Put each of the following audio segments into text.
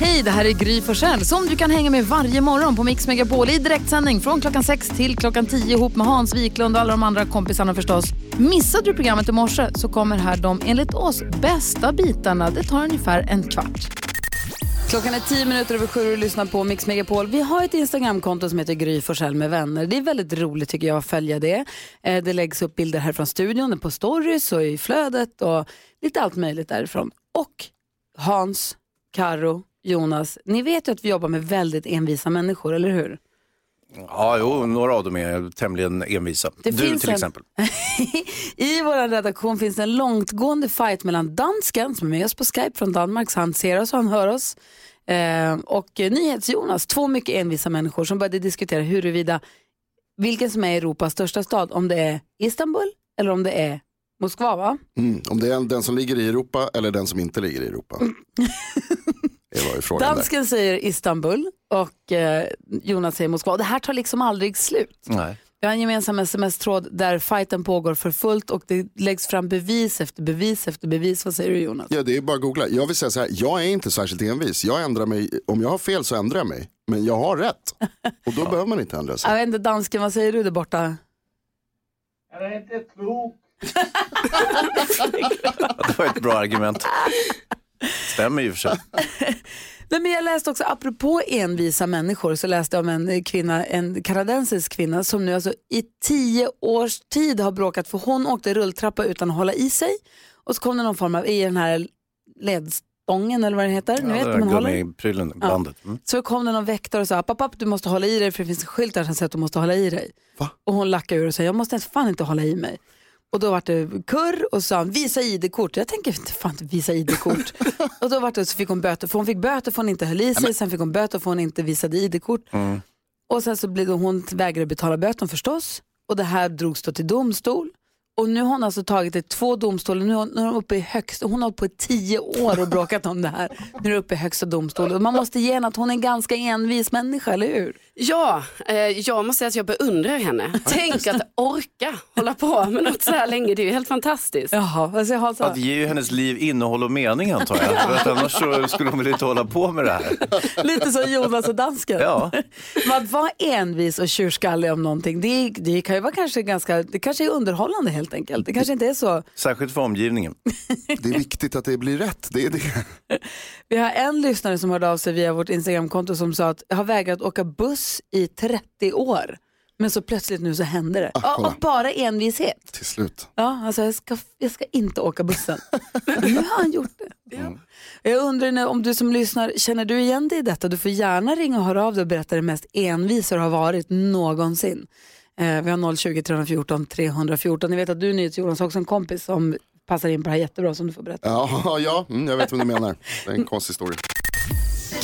Hej, det här är Gry Forssell som du kan hänga med varje morgon på Mix Megapol i direktsändning från klockan 6 till klockan 10 ihop med Hans Wiklund och alla de andra kompisarna förstås. Missade du programmet i morse så kommer här de enligt oss bästa bitarna. Det tar ungefär en kvart. Klockan är tio minuter över sju och lyssnar på Mix Megapol. Vi har ett Instagramkonto som heter Gry Forssell med vänner. Det är väldigt roligt tycker jag att följa det. Eh, det läggs upp bilder här från studion, på stories och i flödet och lite allt möjligt därifrån. Och Hans, Karo, Jonas, ni vet ju att vi jobbar med väldigt envisa människor, eller hur? Ja, jo, några av dem är tämligen envisa. Det du finns till en- exempel. I vår redaktion finns det en långtgående fight mellan dansken som är med oss på Skype från Danmark, så han ser oss och han hör oss. Eh, och NyhetsJonas, två mycket envisa människor som började diskutera huruvida vilken som är Europas största stad, om det är Istanbul eller om det är Moskva va? Mm, om det är den som ligger i Europa eller den som inte ligger i Europa. Det var ju frågan där. Dansken säger Istanbul och eh, Jonas säger Moskva. Och det här tar liksom aldrig slut. Nej. Vi har en gemensam sms-tråd där fighten pågår för fullt och det läggs fram bevis efter bevis efter bevis. Vad säger du Jonas? Ja, det är bara att googla. Jag vill säga så här, jag är inte särskilt envis. Jag ändrar mig, om jag har fel så ändrar jag mig. Men jag har rätt. Och då behöver man inte ändra sig. Jag vet inte, dansken, vad säger du där borta? Jag är inte klok. Det var ett bra argument. Stämmer ju för sig. Nej, men jag läste också, apropå envisa människor, så läste jag om en kvinna, en kanadensisk kvinna som nu alltså i tio års tid har bråkat för hon åkte rulltrappa utan att hålla i sig och så kom det någon form av, i den här ledstången eller vad den heter, ni vet Ja, man håller. Gummiprylen, bandet. Mm. Så kom det någon väktare och sa, papp, papp, du måste hålla i dig för det finns en skylt där som säger att du måste hålla i dig. Va? Och hon lackade ur och sa, jag måste fan inte hålla i mig. Och då var det kurr och sa visa ID-kort. Jag tänker inte fan visa ID-kort. och då var det, så fick hon böter, för hon fick böter för hon inte höll i sig, sen fick hon böter för hon inte visade ID-kort. Och sen så blev hon vägrade betala böten förstås. Och det här drogs då till domstol. Och nu har hon alltså tagit det till två domstolar, nu är hon, hon uppe i högsta, hon har hållit på i tio år och bråkat om det här. Nu är det uppe i högsta domstolen. Man måste ge henne att hon är en ganska envis människa, eller hur? Ja, eh, jag måste säga att jag beundrar henne. Tänk att orka hålla på med något så här länge, det är ju helt fantastiskt. Jaha, vad säger Hans? Ja, det ger ju hennes liv innehåll och mening antar jag. För att annars så skulle hon väl inte hålla på med det här. Lite som Jonas och dansken. Ja. Men att vara envis och tjurskallig om någonting, det, det kan ju vara kanske ganska, det kanske är underhållande helt enkelt. Det kanske inte är så. Särskilt för omgivningen. Det är viktigt att det blir rätt. Det är det. Vi har en lyssnare som hörde av sig via vårt Instagramkonto som sa att jag har vägrat åka buss i 30 år. Men så plötsligt nu så händer det. Ah, och, bara envishet. Till slut. Ja, alltså jag ska, jag ska inte åka bussen. Nu har han gjort det. Jag undrar nu, om du som lyssnar, känner du igen dig i detta? Du får gärna ringa och höra av dig och berätta det mest envisa du har varit någonsin. Eh, vi har 020 314 314. Ni vet att du NyhetsJonas har också en kompis som passar in på det här jättebra som du får berätta. Ja, ja mm, jag vet vad du menar. Det är en konstig historia.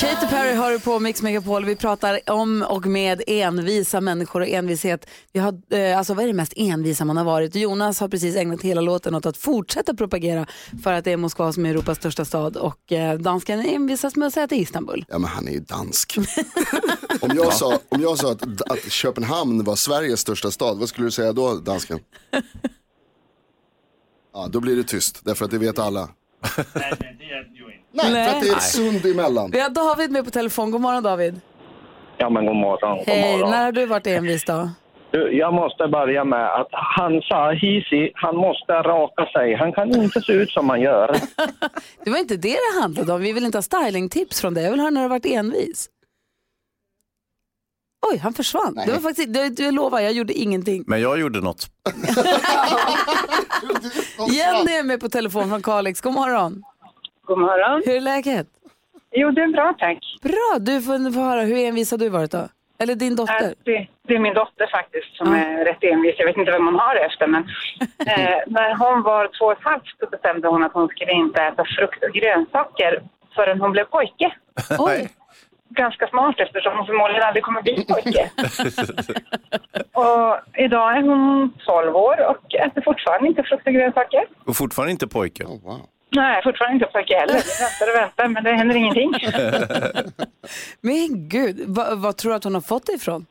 Katy Perry har du på Mix Megapol. Vi pratar om och med envisa människor och envishet. Vi har, eh, alltså, vad är det mest envisa man har varit? Jonas har precis ägnat hela låten åt att fortsätta propagera för att det är Moskva som är Europas största stad och eh, dansken envisas med att säga att det är Istanbul. Ja, men han är ju dansk. om, jag sa, om jag sa att, att Köpenhamn var Sveriges största stad, vad skulle du säga då, dansken? Ja, då blir det tyst, därför att det vet alla. Nej, nej, det är. Nej, Nej. för att det är ett sund emellan. Vi har David med på telefon. God morgon David. Ja, men god morgon. God Hej, morgon. när har du varit envis då? Du, Jag måste börja med att han sa Hisi, han måste raka sig. Han kan inte se ut som han gör. Det var inte det det handlade om. Vi vill inte ha stylingtips från dig. Jag vill höra när du har varit envis. Oj, han försvann. Det var faktiskt, det, jag lovar, jag gjorde ingenting. Men jag gjorde något. Jenny är med på telefon från Kalix. God morgon. God morgon. Hur är läget? Jo, det är bra tack. Bra, du får, får höra. Hur envis har du varit då? Eller din dotter? Äh, Det, det är min dotter faktiskt som är rätt envis. Jag vet inte vem hon har det efter men eh, när hon var två och ett halvt så bestämde hon att hon skulle inte äta frukt och grönsaker förrän hon blev pojke. Oj. Ganska smart eftersom hon förmodligen aldrig kommer bli pojke. och idag är hon 12 år och äter fortfarande inte frukt och grönsaker. Och fortfarande inte pojke. Oh, wow. Nej, fortfarande inte pojke heller. Vi väntar och väntar men det händer ingenting. Men gud, vad, vad tror du att hon har fått det ifrån?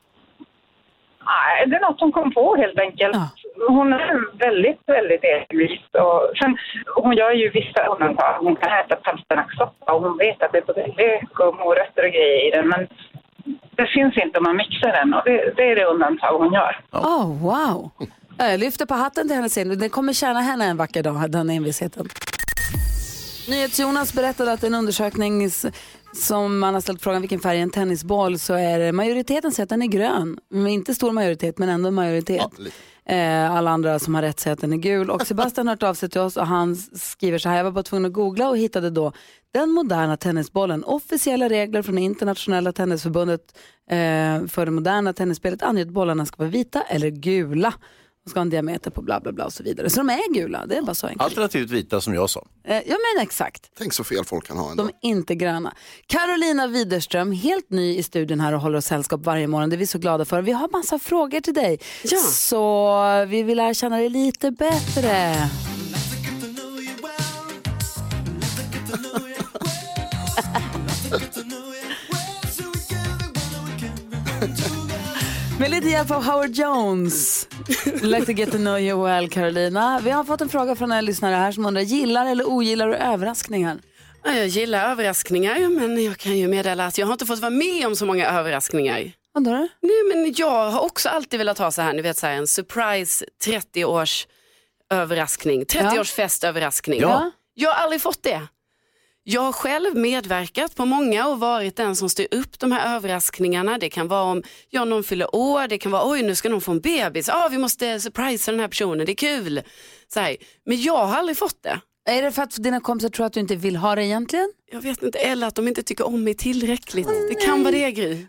Nej, det är något hon kom på helt enkelt. Ja. Hon är väldigt, väldigt envis. Och sen, hon gör ju vissa undantag. Hon kan äta palsternackssoppa och hon vet att det är både lök och morötter och grejer i den. Men det finns inte om man mixar den och det, det är det undantag hon gör. Oh, wow. Ja, Jag lyfter på hatten till henne sen. Det kommer tjäna henne en vacker dag, den envisheten. NyhetsJonas berättade att en undersökning som man har ställt frågan vilken färg är en tennisboll så är det majoriteten säger att den är grön. Men inte stor majoritet men ändå en majoritet. Eh, alla andra som har rätt säger att den är gul. Och Sebastian har hört av sig till oss och han skriver så här, jag var bara tvungen att googla och hittade då den moderna tennisbollen. Officiella regler från det internationella tennisförbundet eh, för det moderna tennisspelet anger att bollarna ska vara vita eller gula. Ska ha en diameter på bla bla bla och så vidare. Så de är gula, det är bara så enkelt. Alternativt vita som jag sa. Eh, ja men exakt. Tänk så fel folk kan ha ändå. De är inte gröna. Carolina Widerström, helt ny i studion här och håller oss sällskap varje morgon. Det är vi så glada för. Vi har massa frågor till dig. Ja. Så vi vill lära känna dig lite bättre. Med lite hjälp av Howard Jones. Like to get to know you well, Carolina. Vi har fått en fråga från en lyssnare här som undrar, gillar eller ogillar du överraskningar? Ja, Jag gillar överraskningar men jag kan ju meddela att jag har inte fått vara med om så många överraskningar. Vadå då? Nej, men jag har också alltid velat ha så här, ni vet så här, en surprise 30-års överraskning, 30-års festöverraskning. Ja. Jag har aldrig fått det. Jag har själv medverkat på många och varit den som styr upp de här överraskningarna. Det kan vara om ja, någon fyller år, det kan vara oj nu ska någon få en bebis, ah, vi måste surprisa den här personen, det är kul. Så här. Men jag har aldrig fått det. Är det för att dina kompisar tror att du inte vill ha det egentligen? Jag vet inte, eller att de inte tycker om mig tillräckligt. Det kan vara det Gry.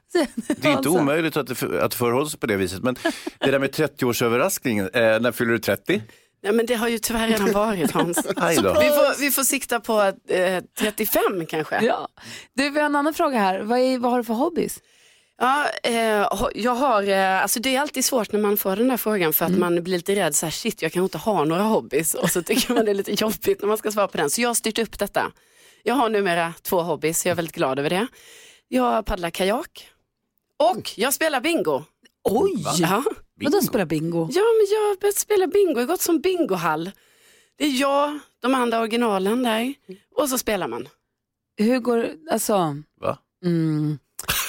Det är inte omöjligt att det, för- att det förhåller sig på det viset. Men det där med 30-årsöverraskningen, eh, när fyller du 30? Nej men det har ju tyvärr redan varit Hans. Vi får, vi får sikta på eh, 35 kanske. Ja. Du, vi har en annan fråga här. Vad, är, vad har du för hobbys? Ja, eh, jag har, eh, alltså det är alltid svårt när man får den där frågan för att man blir lite rädd, så här, shit jag kan inte ha några hobbys och så tycker man det är lite jobbigt när man ska svara på den. Så jag har styrt upp detta. Jag har numera två hobbys, jag är väldigt glad över det. Jag paddlar kajak och jag spelar bingo. Oj! Ja. Vadå spela bingo? ja, men jag har börjat spela bingo, jag har gått som bingohall. Det är jag, de andra originalen där och så spelar man. Hur går alltså... Va? Mm.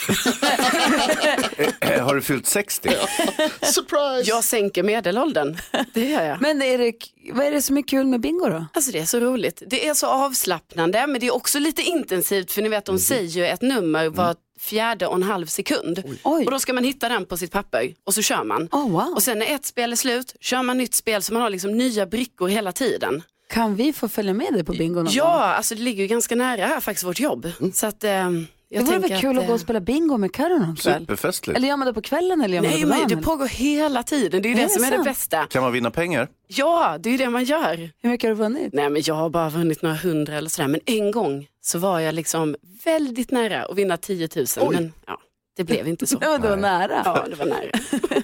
Har du fyllt 60? Surprise! Jag sänker medelåldern, det gör jag. Men är det, vad är det som är kul med bingo då? Alltså det är så roligt. Det är så avslappnande men det är också lite intensivt för ni vet de säger ju ett nummer var fjärde och en halv sekund. Oj. Och då ska man hitta den på sitt papper och så kör man. Oh, wow. Och sen när ett spel är slut kör man nytt spel så man har liksom nya brickor hela tiden. Kan vi få följa med dig på bingo någon gång? Ja, alltså det ligger ju ganska nära här faktiskt vårt jobb. Så att eh, jag Det vore väl kul att, gå och spela bingo med Carro någon kväll? Superfestligt. Eller gör man det på kvällen eller gör man Nej det på men dagen? det pågår hela tiden, det är ju Är det, det som är det sant? bästa. Kan man vinna pengar? Ja, det är ju det man gör. Hur mycket har du vunnit? Nej men jag har bara vunnit några hundra eller sådär. Men en gång så var jag liksom väldigt nära att vinna 10 000. Men ja, det blev inte så. Det var, det var nära. Ja, det var nära.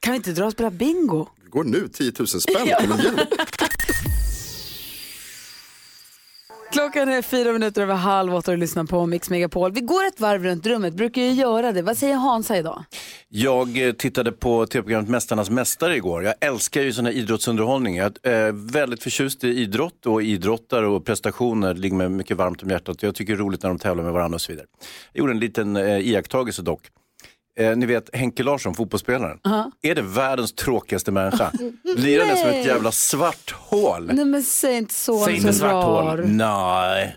Kan vi inte dra och spela bingo? Det går nu 10 000 spänn, kom igen. Klockan är fyra minuter över halv åtta och du lyssnar på Mix Megapol. Vi går ett varv runt rummet, brukar ju göra det. Vad säger Hansa idag? Jag eh, tittade på tv-programmet Mästarnas Mästare igår. Jag älskar ju sån här idrottsunderhållning. Jag är eh, väldigt förtjust i idrott och idrottare och prestationer. Det ligger mig mycket varmt om hjärtat. Jag tycker det är roligt när de tävlar med varandra och så vidare. Jag gjorde en liten eh, iakttagelse dock. Eh, ni vet Henke Larsson, fotbollsspelaren. Är det världens tråkigaste människa? Blir han som ett jävla svart hål? Nej men säg inte så, Säg inte så svart hål. rar. Nej.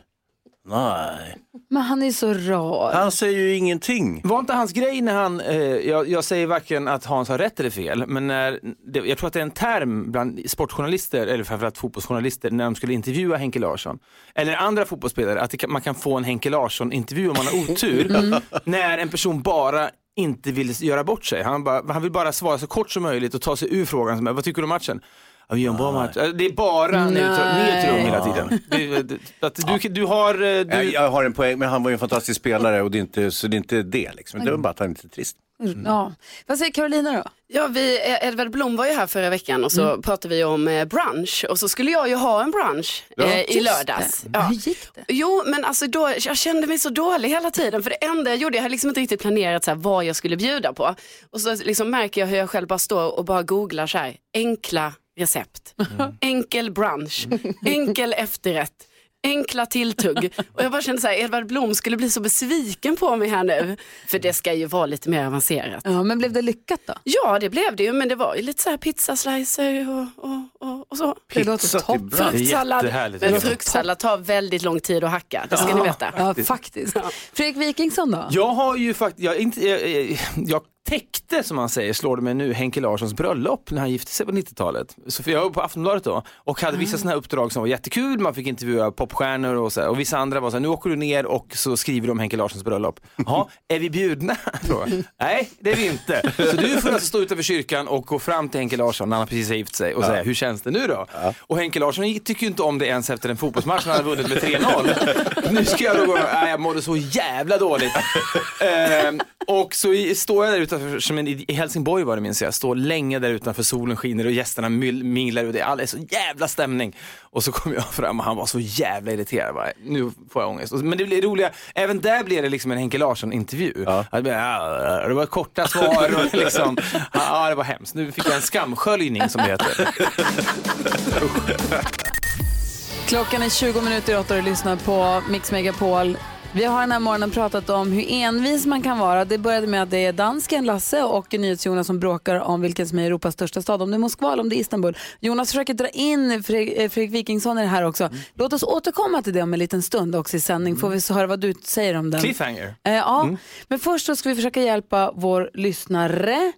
Nej. Men han är så rar. Han säger ju ingenting. Var inte hans grej när han, eh, jag, jag säger varken att Hans har rätt eller fel, men när, det, jag tror att det är en term bland sportjournalister, eller framförallt fotbollsjournalister, när de skulle intervjua Henke Larsson, eller andra fotbollsspelare, att det, kan- man kan få en Henke Larsson-intervju om man har otur, när en person bara inte vill göra bort sig. Han, bara, han vill bara svara så kort som möjligt och ta sig ur frågan, som är, vad tycker du om matchen? Ja, vi gör en bra match. Eh, Det är bara ner Nej. ner till rum hela tiden. Det, det, att du, du har... eh, Jag, Du, jag har en poäng, men han var ju en fantastisk spelare och det är inte, så det är inte det. Liksom. Det var bara att han är lite trist. Ja. Vad säger Carolina då? Ja, vi, Edvard Blom var ju här förra veckan och så Mm. pratade vi om eh, brunch och så skulle jag ju ha en brunch eh, i lördags. Ja. Hur gick det? Jo, men alltså då, jag kände mig så dålig hela tiden för det enda jag gjorde, jag hade liksom inte riktigt planerat så här, vad jag skulle bjuda på. Och så liksom märker jag hur jag själv bara står och bara googlar så här, enkla recept, enkel brunch, enkel efterrätt. enkla tilltugg. Och jag bara kände så här, Edvard Blom skulle bli så besviken på mig här nu. För det ska ju vara lite mer avancerat. Ja, men blev det lyckat då? Ja, det blev det ju, men det var ju lite så här pizzaslicer och, och, och, och så. Det låter Pizza till. Fruktsallad. Men fruktsallad tar väldigt lång tid att hacka, det ska ni veta. Ja, faktiskt. Fredrik Wikingsson då? Jag har ju faktiskt, jag, inte, jag, jag, jag täckte som man säger, slår det mig nu, Henke Larssons bröllop när han gifte sig på 90-talet. Så jag var på Aftonbladet då och hade vissa sådana här uppdrag som var jättekul, man fick intervjua popstjärnor och så här, och vissa andra var så här, nu åker du ner och så skriver du om Henke Larssons bröllop. Ja, är vi bjudna? Nej, det är vi inte. Så du får alltså stå utanför kyrkan och gå fram till Henke Larsson när han precis har gift sig och säga, hur känns det nu då? Och Henke Larsson tycker ju inte om det ens efter en fotbollsmatch när han hade vunnit med 3-0. Nu ska jag då gå, nej jag mådde så jävla dåligt. Ehm, och så i- står jag där utanför, som en, i Helsingborg var det minns jag, står länge där utanför, solen skiner och gästerna minglar och det är, alla är så jävla stämning. Och så kom jag fram och han var så jävla irriterad. Bara, nu får jag ångest. Men det blir roliga, även där blev det liksom en Henke Larsson-intervju. Ja. Det, blev, ja, det var korta svar och liksom, ja det var hemskt. Nu fick jag en skamsköljning som det heter. Klockan är 20 minuter i åtta och du lyssnar på Mix Megapol. Vi har den här morgonen pratat om hur envis man kan vara. Det började med att det är dansken Lasse och NyhetsJonas som bråkar om vilken som är Europas största stad. Om det är Moskva eller om det är Istanbul. Jonas försöker dra in Fredrik, eh, Fredrik Wikingsson i det här också. Låt oss återkomma till det om en liten stund också i sändning. Får vi så höra vad du säger om den. Cliffhanger. Eh, ja, men först så ska vi försöka hjälpa vår lyssnare.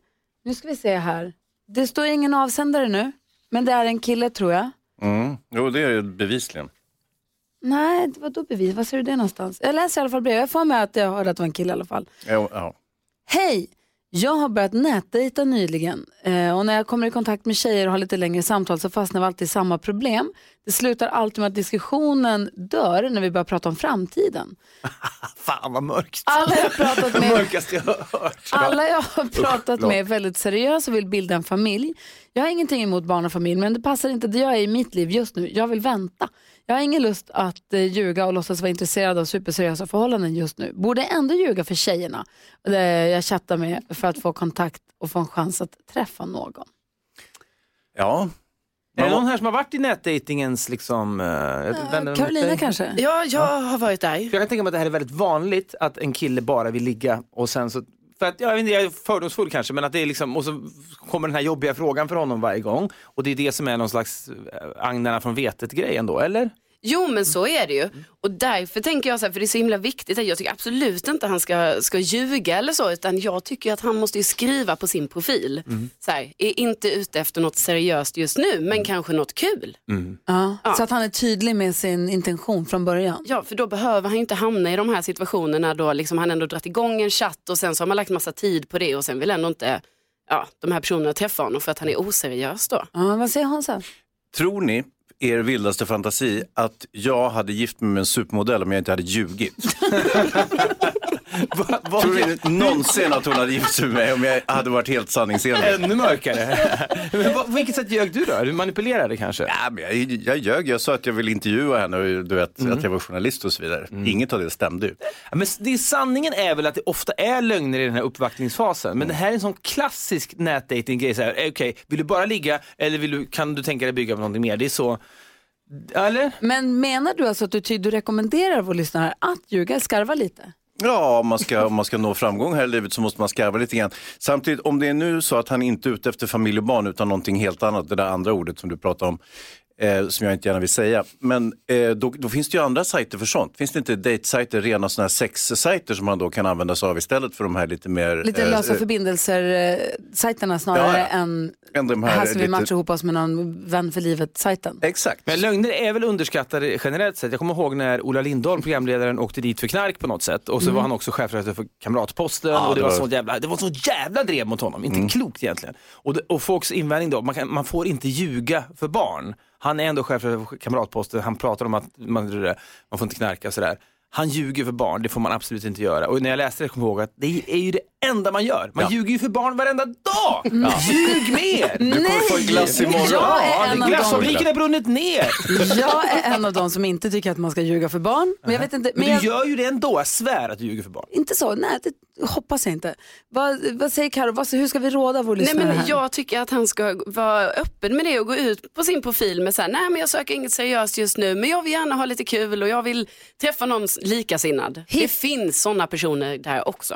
Nu ska vi se här. Det står ingen avsändare nu, men det är en kille tror jag. Mm. Jo, det är det bevisligen. Nej, vad då bevis? Vad ser du det någonstans? Jag läser i alla fall brev. Jag får med att jag hörde att det var en kille i alla fall. Ja, ja. Hej! Jag har börjat nätdejta nyligen eh, och när jag kommer i kontakt med tjejer och har lite längre samtal så fastnar vi alltid i samma problem. Det slutar alltid med att diskussionen dör när vi börjar prata om framtiden. Fan vad mörkt. Alla jag har pratat med mörkaste jag har hört. Alla jag har pratat med är väldigt seriösa och vill bilda en familj. Jag har ingenting emot barn och familj men det passar inte det jag är i mitt liv just nu. Jag vill vänta. Jag har ingen lust att eh, ljuga och låtsas vara intresserad av superseriösa förhållanden just nu. Borde ändå ljuga för tjejerna eh, jag chattar med för att få kontakt och få en chans att träffa någon. ja. Är det någon här som har varit i nätdejtingens liksom... Mot Karolina kanske? Ja, jag har varit där. För jag kan tänka mig att det här är väldigt vanligt att en kille bara vill ligga och sen så för att, jag, vet inte, jag är fördomsfull kanske, men att det är liksom, och så kommer den här jobbiga frågan för honom varje gång. Och det är det som är någon slags eh, agnarna från vetet-grejen då, eller? Jo men så är det ju. Och därför tänker jag så här, för det är så himla viktigt, att jag tycker absolut inte han ska, ska ljuga eller så, utan jag tycker att han måste ju skriva på sin profil. Så här, är inte ute efter något seriöst just nu, men kanske något kul. Ja, Så att han är tydlig med sin intention från början. Ja, för då behöver han inte hamna i de här situationerna då liksom han ändå dragit igång en chatt och sen så har man lagt massa tid på det och sen vill ändå inte ja, de här personerna träffa honom för att han är oseriös då. Ja, vad säger Hansa? Tror ni, er vildaste fantasi, att jag hade gift mig med en supermodell om jag inte hade ljugit? Va, va, Tror ni någonsin att hon hade gift sig med mig om jag hade varit helt sanningsenlig? Ännu mörkare. men på vilket sätt ljög du då? Du manipulerade kanske? Ja, men jag, jag ljög, jag sa att jag ville intervjua henne och du vet, att jag var journalist och så vidare. Inget av det stämde ju. Ja, Men det, sanningen är väl att det ofta är lögner i den här uppvaktningsfasen. Men det här är en sån klassisk nätdating-grej. eh, Okej, vill du bara ligga eller vill du, kan du tänka dig bygga på någonting mer? Det är så. Eller? Men menar du alltså att du, ty- du rekommenderar vår lyssnare att ljuga, skarva lite? Ja, om man, ska, om man ska nå framgång här i livet så måste man skarva lite grann. Samtidigt, om det är nu så att han inte är ute efter familj och barn utan någonting helt annat, det där andra ordet som du pratar om, eh, som jag inte gärna vill säga. Men eh, då, då finns det ju andra sajter för sånt. Finns det inte dejtsajter, rena sådana här sexsajter som man då kan använda sig av istället för de här lite mer... Lite eh, lösa eh, förbindelser-sajterna snarare Ja, ja. än än de här här ska vi lite- matcha ihop oss med någon vän för livet-sajten. Exakt. Men lögner är väl underskattade generellt sett. Jag kommer ihåg när Ola Lindholm, programledaren, åkte dit för knark på något sätt. Och så var han också chefredaktör för Kamratposten. Ja, och det, det var var- så jävla, det var så jävla drev mot honom. Inte klokt egentligen. Och, det, och folks invändning då, man, kan, man får inte ljuga för barn. Han är ändå chef för Kamratposten. Han pratar om att man, man får inte knarka och sådär. Han ljuger för barn, det får man absolut inte göra. Och när jag läste det kom jag ihåg att det är ju det enda man gör. Man Ja. ljuger ju för barn varenda dag. Ljug mer! Du kommer få glass imorgon. Jag är Ja, en av glassfabriken har brunnit ner. Jag är en av dem som inte tycker att man ska ljuga för barn. Men jag vet inte. Men Men jag, du gör ju det ändå, jag svär att du ljuger för barn. Inte så, nej det hoppas jag inte. Vad, vad säger Karo? Vad, hur ska vi råda vår Nej, lyssnare men här? jag tycker att han ska vara öppen med det och gå ut på sin profil med så här, nej men jag söker inget seriöst just nu men jag vill gärna ha lite kul och jag vill träffa någon likasinnad. Det finns sådana personer där också.